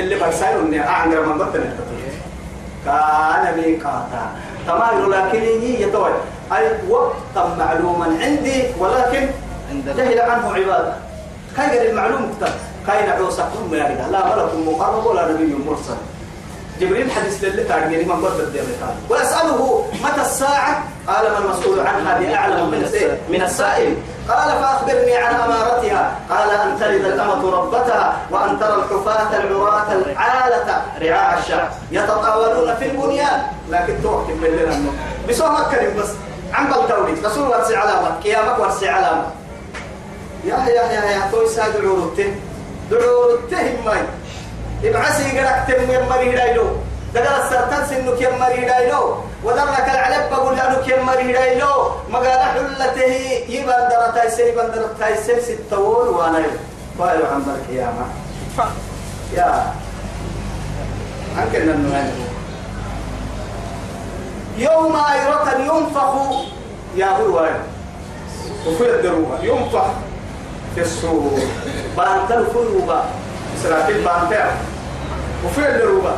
اللي برسايل إني أعنقر من بطن كان ميقاتا تمام لكن يتوي أي وقتا معلوما عندي ولكن جهل عنه عبادة. كاين المعلوم؟ كتب كاين عوسكم يا رجال لا ملك مقرب ولا نبي مرسل. جبريل حديث لله تعجبني من قبل الدين وأسأله متى الساعة؟ قال ما المسؤول عنها بأعلم من من السائل. قال فأخبرني عن أمارتها. قال أن تلد الأمة ربتها وأن ترى الحفاة العراة العالة رعاع الشعب يتطاولون في البنيان. لكن توقف من لنا. بسوء كلمة بس. عم بالتوليد. رسول ورسي علامة. قيامك ورسي علامة. يا يا يا يا توي ساد عروته دعوته ماي ابعسي قرأت تم يمري دايلو دقل السرطان سنك يمري دايلو ودرك العلب بقول لأنك يمري دايلو مقال حلته يبان درتاي سي يبان درتاي سي ستور وأنا فايو عن القيامة. يا. أنكر أنه يوم أيرة ينفخ يا هو وفي الدروبة ينفخ في السور بانتل فروبة إسرائيل بانتل. وفي الدروبة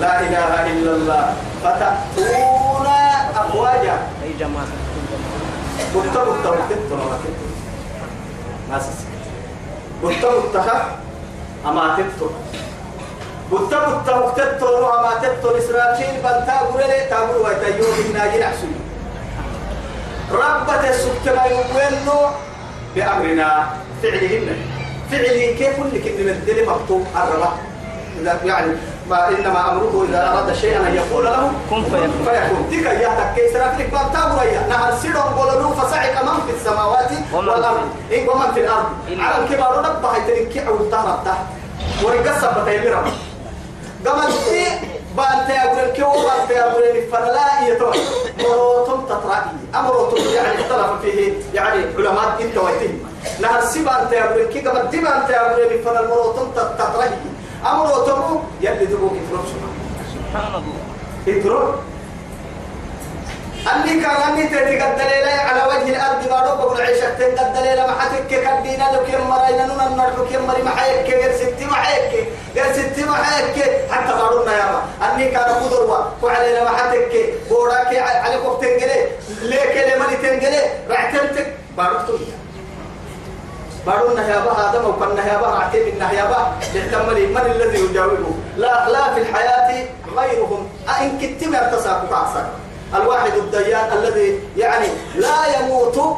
لا إله إلا الله. فتأتون أفواجا. أي جماعة؟ بطة بطة ناس بطة بطة أما تبتو بطة بطة أما تبتو إسرائيل. بانتا قرلي تابر ويتيوه الناجي نحسن ربة السكتنا يوينو بأمرنا. فعلهن. فعله كيف لك إن الدل مكتوب؟ الربا. يعني ما إنما أمره إذا أراد شيئا أن يقول له كن فيكون. فيكون. تلك يا تكي سرافلك باب تابريا نهر سيرهم قولوا فصعق من في السماوات في- إيه ومن في الأرض. إلا- على الكبار رب هيتركي أو الطهر ورقصة بتيمرة قبل تي بانت أقول الكيو بانت أقول فلا يتوه مروتم تطرائي أمروتم يعني اختلف فيه يعني علماء انت ويتم نهر سيبان تأقول الكي قبل تي بانت أقول فلا المروتم تطرائي أمروتم يلي دبوك يتروب سبحان الله. يتروب أني كان أني تأتي قد دليلة على وجه الأرض بارو بقول عيشة قد دليلة ما حتك كدينا لك يوم مرينا نونا نرحك يوم مري ما حيك غير ستي ما حيك غير ستي ما حيك حتى بارو يا أني كان قدروا وعلينا ما حتك بوراك على وقت تنجلي ليك لمن تنجلي رعتنتك بارو تنجلي بارو النهيابة آدم وكان النهيابة رعتين النهيابة يحتمل من الذي يجاوبه؟ لا لا في الحياة غيرهم. أئن كنت ما ارتساك فأحسن. الواحد الديان الذي يعني لا يموت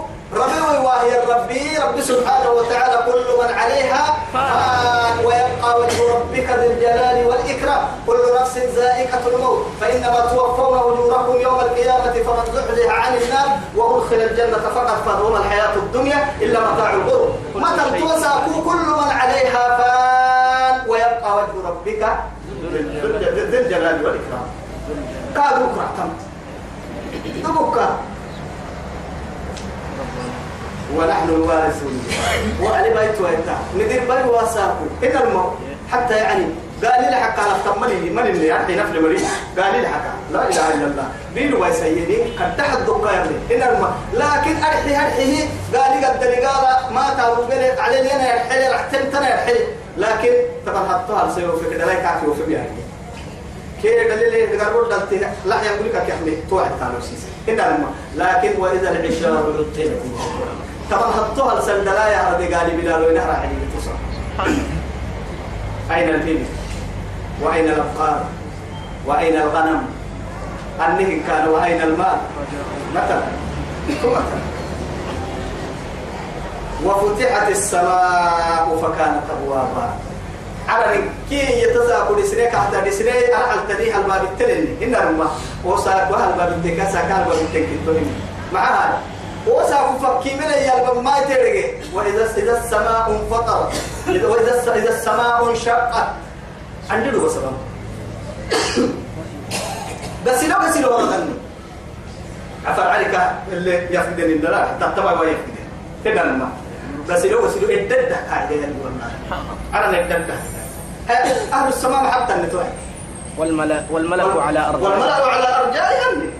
ربي وهي الربي رب سبحانه وتعالى كل من عليها فان ويبقى وجه ربك ذي الجلال والإكرام. كل نفس ذائقة الموت. فإنما توفون أجوركم يوم القيامة فمن زحزح عن النار وأدخل الجنة فقد فاز. وما الحياة الدنيا إلا متاع الغرور. متى توسعوا كل من عليها فان ويبقى وجه ربك ذي الجلال والإكرام. قالوا كرهتم دبك ونحن الوارثون. وعلي بيت ويتا ندير بي واساكو إن الموت حتى يعني قال لي حق على تملي من اللي يعني نفل مريض. قال لي حق لا إله إلا الله. بينو ويسيني قد تحت دقا يرني ان الم لكن ارحي ارحي قال لي قد لي قال ما تابو قال علي لي أنا يرحي راح تنتنا يرحي لكن طبعا حطها سيو في كده لا يكافي وفي بيعني كي دليل تقرب دلتي لا يقول لك أخي توعد قالوا سيسي إن الم لكن وإذا العشار عطلت طبعا حطوها السندلايا هذه قال بلال وينهر عليه تصل أين الإبل وأين الأبقار؟ وأين الغنم؟ النهي كان؟ وأين المال؟ مثلا وفتحت السماء فكانت أبوابا على كي يتزاق لسنيك حتى لسنيك أنا التديه الباب التلني. إن رمى وصاك وهل باب التكاسا كان باب التكتوني معها. وساق فكي من الباب ما يترقى وإذا إذا السماء انفطرت. وإذا إذا السماء انشقت. عندي له سبب بس لو بس لو غني عفر عليك اللي يفقدني الدلال تتبع ويفقدني تقال بس لو بس لو ادد هذه والله. أنا ادد أهل السماء حتى النتوى والملك والملك على أرض والملأ على أرجائهم.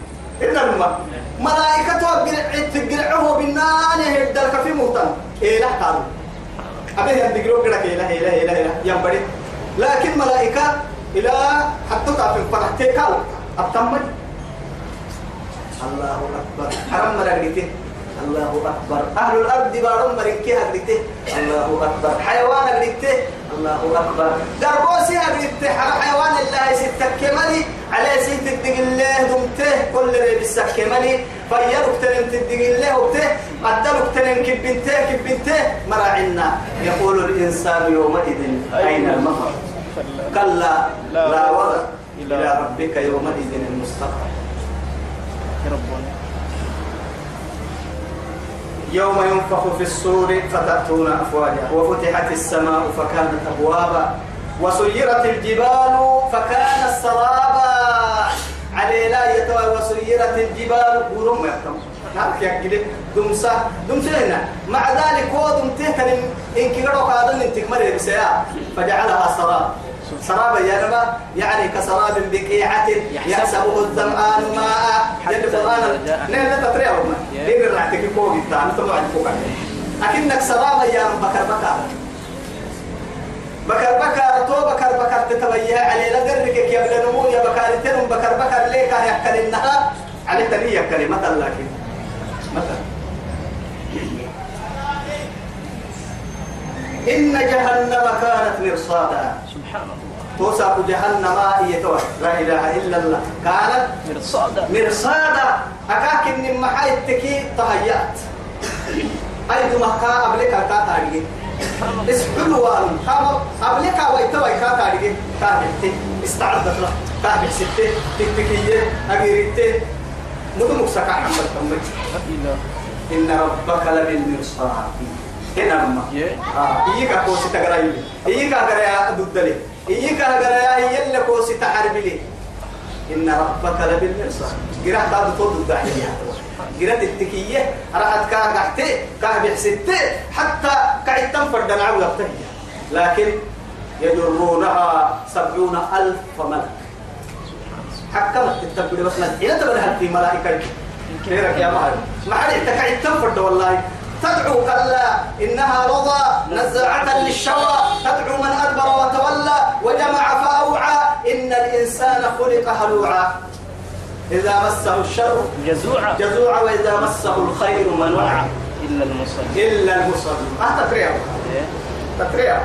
إن الماء ملائكة تقرعه بالنار يهدلك في مهتم. لا قالوا. أبي كده لا إيه لا إيه لا إيه لا ينبري لكن ملائكة إلى حتى في فرحتك أبتمج الله أكبر. حرم مرقته الله أكبر. أهل الأرض بارون هدرته الله أكبر. حيوان هدرته الله أكبر. قربوسي هدرته حيوان الله ستة كمالي على سيت الدق الله دمته كل اللي بسك كمالي. فيرك تنم تدق الله وبته قدرك تنم كبنته كبنته مراعنا يقول الإنسان يومئذ أين المفر؟ كلا. لا وضع إلى ربك يومئذ المستقر. ربنا. يوم ينفخ في الصور فتأتون أفواجا وفتحت السماء فكانت أبوابا. وسيرت الجبال فكانت سرابا. علي لا يتوى. وسيرت الجبال ورم يحكم هاك يكلم دمسة. دمسة هنا. مع ذلك هو دمته إن كيرو قادم إن تكمل بسيا. فجعلها سراب سرابا يا نما يعني كسراب بقيعة يحسبه الظمآن ماء. يد فرانا نحن تطريع وما لين الرعتك فوق التان طبعا فوق أكنك سرابا يا بكر بكر. بكر بكر تو بكر بكر تتبيها علي لدرك يا ابن نمو يا بكر تنم. بكر بكر ليك يحكل النها على تنية كلمة لكن مثلا. إن جهنم كانت مرصادا. سبحان الله. توسع جهنم هي لا إله إلا الله. كانت مرصادا مرصادا أكاك إن محاي التكي تهيأت. أيد مكا قبلك كا تاريخ اسحلوان كما قبلك ويتوي كا تاريخ كا استعدت له. كا ستة تكتكية أجريته مدمك سكا حمد تمت إن ربك لبالمرصاد. هنا Yeah. آه إيكا كوسي تقرأي إيكا قرأي ضدلي إيكا قرأي يلا كوسي تحربي لي إن ربك لبالمرصاد قرأت هذا طول الداعية قرأت التكية راحت كاه قحتي كاه بحسدتي حتى قاعد تنفر دلعو لكن يجرونها سبعون ألف ملك حكمت التبدي بس إلى تبرها في ملائكة كيرك يا مهر ما عليك تكعد تنفرد والله تدعو كلا إنها رضا نزاعة للشوى تدعو من أدبر وتولى وجمع فأوعى. إن الإنسان خلق هلوعا. إذا مسه الشر جزوعا. جزوعا وإذا مسه الخير منوعا. إلا المصلي إلا المصلي أه تفريع تفريع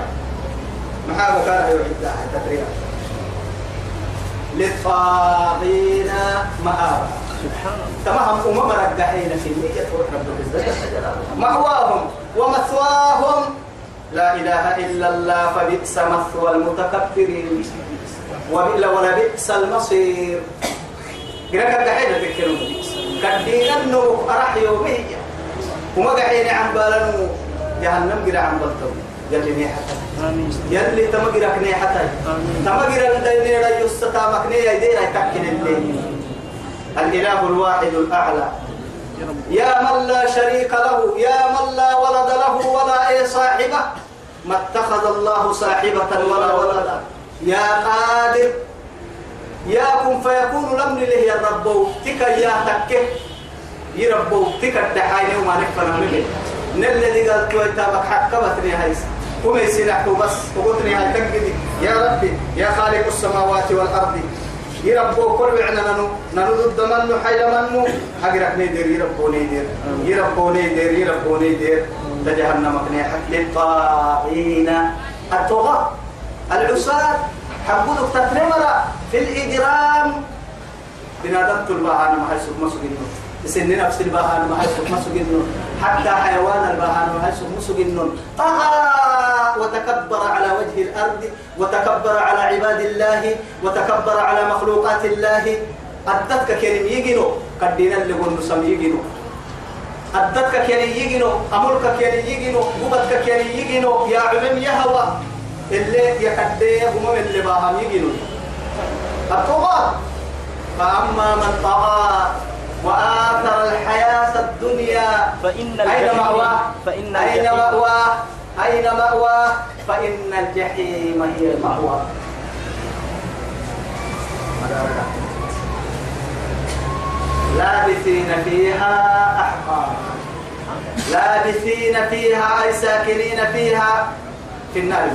محابة كان يعد تفريع للطاغين مآبا تمام أمم رجعين في النية رب العزة. مأواهم ومثواهم. لا إله إلا الله فبئس مثوى المتكبرين. وبئس ولا بئس المصير قرأت قاعدة تذكرون. قدينا إنه أرح يومية وما قاعدين عن بالنو جهنم قرأ عن بلتو يلي آمين. يلي تمقرأ كنيحتها آمين. تمقرأ ندينا يستا مكنية يدينا يتكن الليل الإله الواحد الأعلى. يا من لا شريك له يا من لا ولد له ولا أي صاحبة. ما اتخذ الله صاحبة ولا ولدا يا قادر. يا كن فيكون لم له يا تك يا تك. يا رب تك الدحاين وما نفنا منه نلذي قال كويتابك حكمتني هايس قم يسنحك بس وقلتني هاي تنقدي يا ربي يا خالق السماوات والأرض. يربو كل عنا ننو ننو ضد منو حيل منو؟ حقرك نيدير يربو نيدير يربو نيدير يربو نيدير. تجهنم مكني حق للطاغين. الطغاة العصاة حبودك تتنمر في الإجرام. بنادمت الباهان ما حيسوك مسجنون سن نفس الباهان ما حيسوك مسجنون حتى حيوان الباهان ما حيسوك مسجنون طغى وتكبر على وجه الأرض وتكبر على عباد الله وتكبر على مخلوقات الله. أدتك كريم يجنو قدينا اللي قلنا سم يجنو أدتك كريم يجنو أمرك كريم يجنو قبتك كريم يجنو يا عمم يا هوا اللي يكديه هم اللي باهم يجنو الطغاة. فأما من طغى وآثر الحياة الدنيا فإن أين مأواه؟ فإن أين مأواه؟ أين مأواه؟ فإن الجحيم هي المأوى. لابثين فيها أحقابا لابثين فيها أي ساكنين فيها في النار.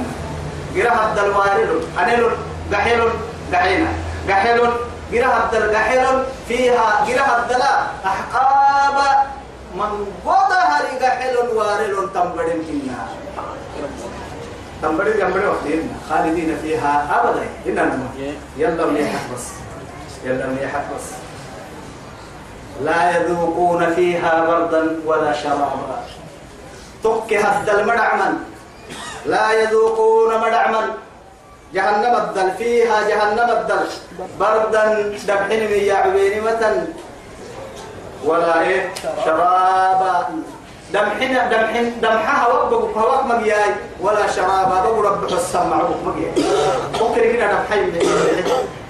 قراها الدل وارل أنيل قحيل قحينا قحيل قراها الدل قحيل فيها قراها الدل أحقاب. من قضها قحيل وارل تنبرين كنا تنبرين جنبرين وقتين خالدين فيها أبدا. إننا يلا مليحة بس. يلا مليحة بس. لا يذوقون فيها بردا ولا شرابا. تكها الدل مدعما لا يذوقون مدعما. جهنم الدل فيها جهنم الدل. بردا دبحن يعبين متن ولا إيه؟ شرابا. دمحنا دمحن دمحها وقبك فوق مجياي ولا شرابا بقول رب السمع مجياي ممكن كده دمحي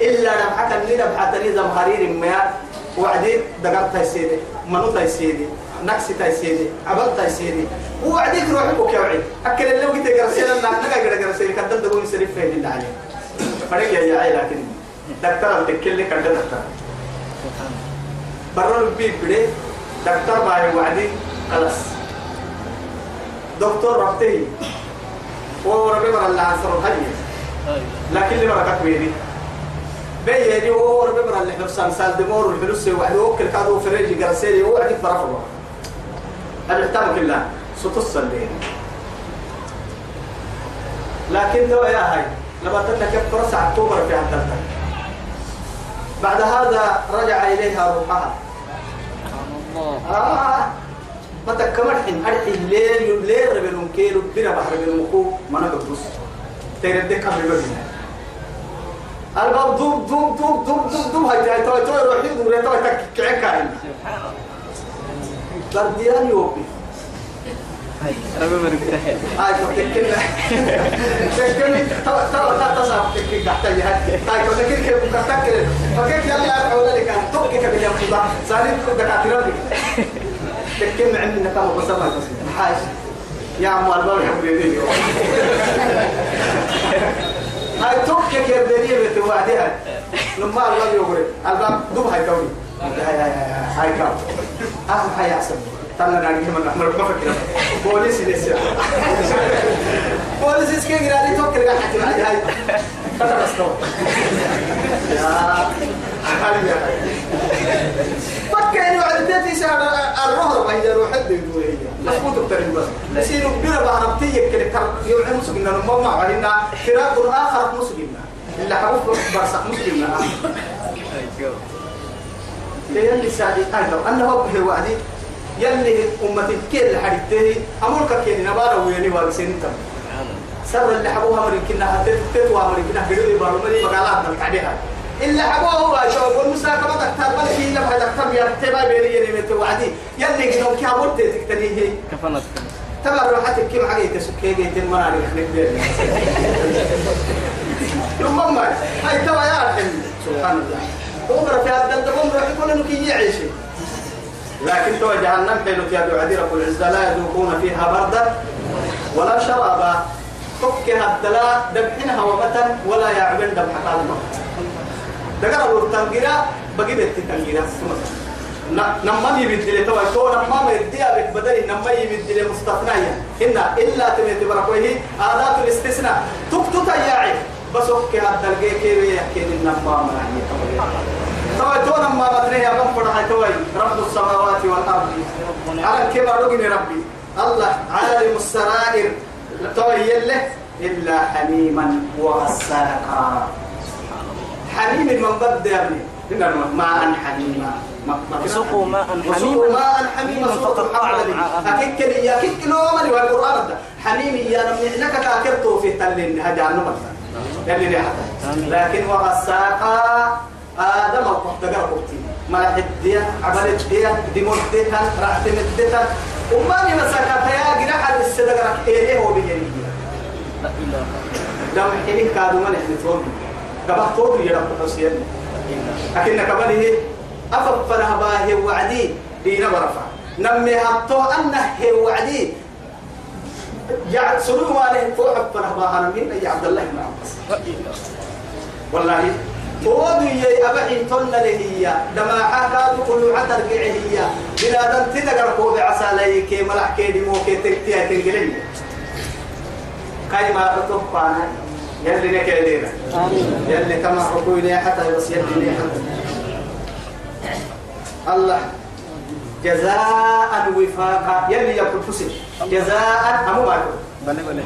إلا دمحك اللي دمحتني زمهرير ما. وعدي دقرت تيسيدي منو تيسيدي نكسي تيسيدي عبد تيسيدي وعديك روحي بك يا وعي أكل اللي وقت جرسينا نحن نقدر جرسينا كدل دقون يسرف فيه اللي عليه. فريق يا جاي لكن دكتور تكلي كده دكتور. برا البيت بدي دكتور باي وعدي. خلاص. دكتور ربتي هو ربي مرة اللي عنصر الهي لكن اللي مرة كتبيني بيني هو ربي مرة اللي حفصان سال دمور والفلوس وعدي وكل كادو فريجي جرسيلي وعدي فرف الله أنا احتمك الله ستصل لي لكن دو يا هاي لما تتكبر ساعة أكتوبر في عدلتك بعد هذا رجع إليها روحها. آه. ما تكمل حين أرحي الليل الليل ربنا كيلو بنا بحر ربنا مكو ما نقدس تردك قبل بدنا الباب دوب دوب دوب دوب دوب دوب هاي تاي توي توي روحي دور توي تك كعك كاين برديان يوبي ربي مرقتها هاي تكلنا تكلنا تو تو تو تصاب تكلنا تحت الجهات هاي تكلنا كيف بكتكل فكيف يلا حول لك توكك باليوم خدا سالين دكاتره تكلم عندنا كم بسمع حاج يا عم الباب حبيبي هاي توكك يا دنيا بتوعدها لما الله يقول الباب دوب هاي كوني هاي هاي هاي كام أهم حاجة أحسن. تنا ناقي من أحمر ما فكر بوليس لسه بوليس إسكي قرالي توكل قاعد حتى بعد هاي. فترة استوى يا حبيبي تاتي سعر الرهر ما هي روح حد يقول هي مظبوط بترين بس يصير بيرا بعربتي كده كر يوم مسلمنا ما ما علينا. فراق آخر مسلمنا اللي حروف برسخ مسلمنا يلي سعدي أيضا. أنه به وعدي. يلي أمتي كيل حديثه أمرك كيل نبارة ويني وارسين تم. سر اللي حبوها مرين كنا هتت تتوا مرين كنا قريب بارو مرين بقالات نلك عليها. إلا شو والمسا كما دكتور بل في لما دكتور يا تبا بيري يلي مت وعدي يلي كنا كابورت تكتني هي. كفنت تبع روحتك كم حاجة تسكي جيت المراري خليك بيري ثم ما هاي توا يا الحين سبحان الله. عمر في هذا الدبوم راح يكون إنه كي يعيش. لكن تو جهنم حين يا عدي رب العزة لا يذوقون فيها بردا ولا شرابا. فكها الدلاء دبحنها ومتن ولا يعبن دبح قادمة دقر أبو التنقيرة بقي بيت التنقيرة نما يبدل تو تو نما يبدي أبيك بدل نما يبدل مستثنية. إن إلا تميت بركوه آدات الاستثناء. تكتو تياعي بس أوكي هذا الجي كي يحكي لنا ما منعني توي تو نما بدري يا بن فرح توي رب السماوات والأرض. على كبر رجل ربي. الله عالم السرائر. توي يله إلا حميما وغساقا. حميم من بد يا ابني ماء حميما وسقوا ماء وسقوا حميما ماء حميما الحمد أكيد كلي يا كيك كلو مالي والقرآن ده. حميمي يا نمني إنك تاكرتو في تلين. هجا نمرتا يلي لكن وغساقا آدم القحط قرقبتي ملح الدية عمل الدية دمر الدية رحت الدية وماني مساكا يا جناح السدقرك إيه هو بيجري لا إله دم حيني كادو من إحنا توم قبح توم يرب حسين لكن كمان أففنا باه وعدي. دينا برفع نمي هبطو أنه وعدي. جعل سلوه ماله فوق أففنا باه نمين يا عبد الله بن عباس. والله تودي يا أبعي تن هي. دما حكا كل عتر هي. بنادم تدقر كود عسى ليك. ملح كيدي مو كي تكتيا تنقلني. كاي ما بتوقعنا يلي نكيدينا آمين. يلي كما حكويني حتى بس يلي حتى. الله. جزاء وفاقا يلي يقول فسر. جزاء أمو بلى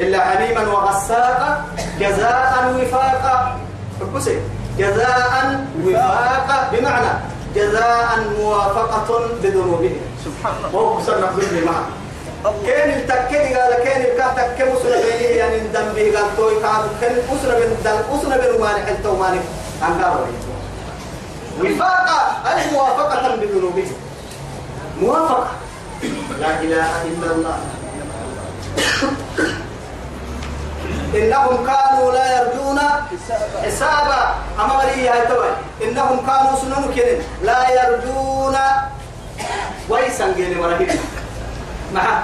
إلا حميما وغساقا. جزاء وفاقا فسر. جزاء وفاقا بمعنى جزاء موافقة بذنوبهم سبحان الله. وهو سنة معه كان التكني قال كان الكا تك مسنا بينه يعني دم به قال توي كان كان مسنا بين دم مسنا بين مانع حتى مانع عن قال وفاقا أي موافقة بذنوبهم موافقة. لا إله إلا الله. إنهم كانوا لا يرجون حسابا. أما ولي هاي إنهم كانوا سنن كنن لا يرجون ويسن قيل مرهب مع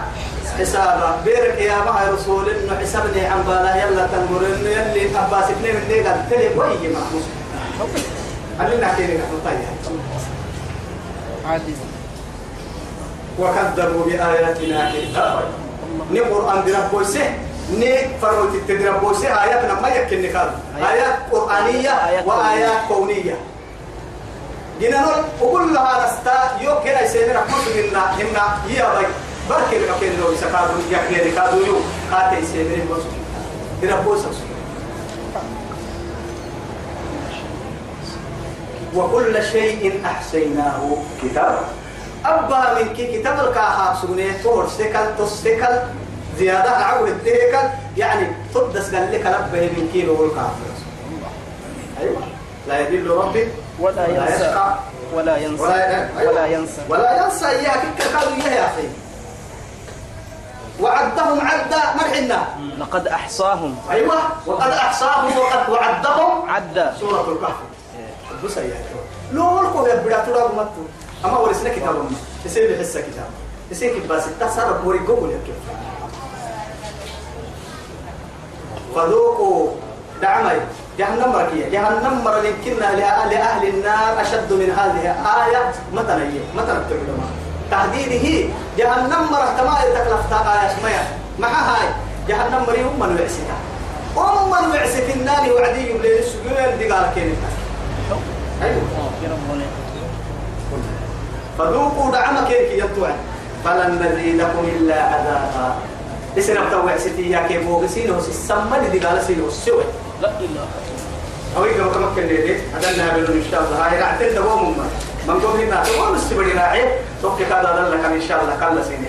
حسابا بيرك يا مع رسول إنه حسابني عن بالا. يلا تنمر إنه يلي أباس ابن من دي قال تلي وي مع علينا كيني نحن طيب. عادي. وكذبوا بآياتنا كذابا. ني قرآن دي ربوسه ني فروت تدي ربوسه آياتنا ما يمكن نكال آيات. قرآنية آيات وآيات كونية. وكل لها نستا يو كنا يسمي رحمة منا هنا يا باي بركة لك كنا لو سكادو يا كنا كادو يو. كاتي يسمي رحمة دي ربوسه وكل شيء أحسيناه. كتابا أبا من كي كتاب الكاها سوني. تور سكال تسكال زيادة عقل التهكل يعني تدس قال لك ربه من كيلو والكافر أيوة. لا يدل ربي. ولا ينسى. يشقى. ولا ينسى. ولا ينسى. ولا ينسى إياك. قالوا إياه يا أخي؟ وعدهم عدا مرحنا لقد أحصاهم. أيوة وقد أحصاهم وقد وعدهم. عد سورة الكهف. بس يا لو لكم يا بدا ترى متو أما ورسنا كتاب ما يصير بحس كتاب. يصير بس تصار بوري قبل يكف فذوقوا دعمي. جهنم مركية. جهنم مر يمكننا لأهل النار أشد من هذه آية متى هي متى نتكلم تهديده. جهنم مر تما تكلفتا آية اسمها مع هاي. جهنم مر يوم من وعسكها أم من وعسك النار وعدي يبلي السجون دي قال يا ربنا فذوقوا دعم كيف يطوع فلن نزيدكم إلا عذابا. لسنا بتوع ستي يا كيف بوغسين وسسمن دي قال سينو السوء لا إله أو يقول كما كان ليه أدلنا بلون إن شاء الله هاي رعتين دوام من من قبل هنا دوام السبري راعي. توقي كذا لك إن شاء الله. كلا سيني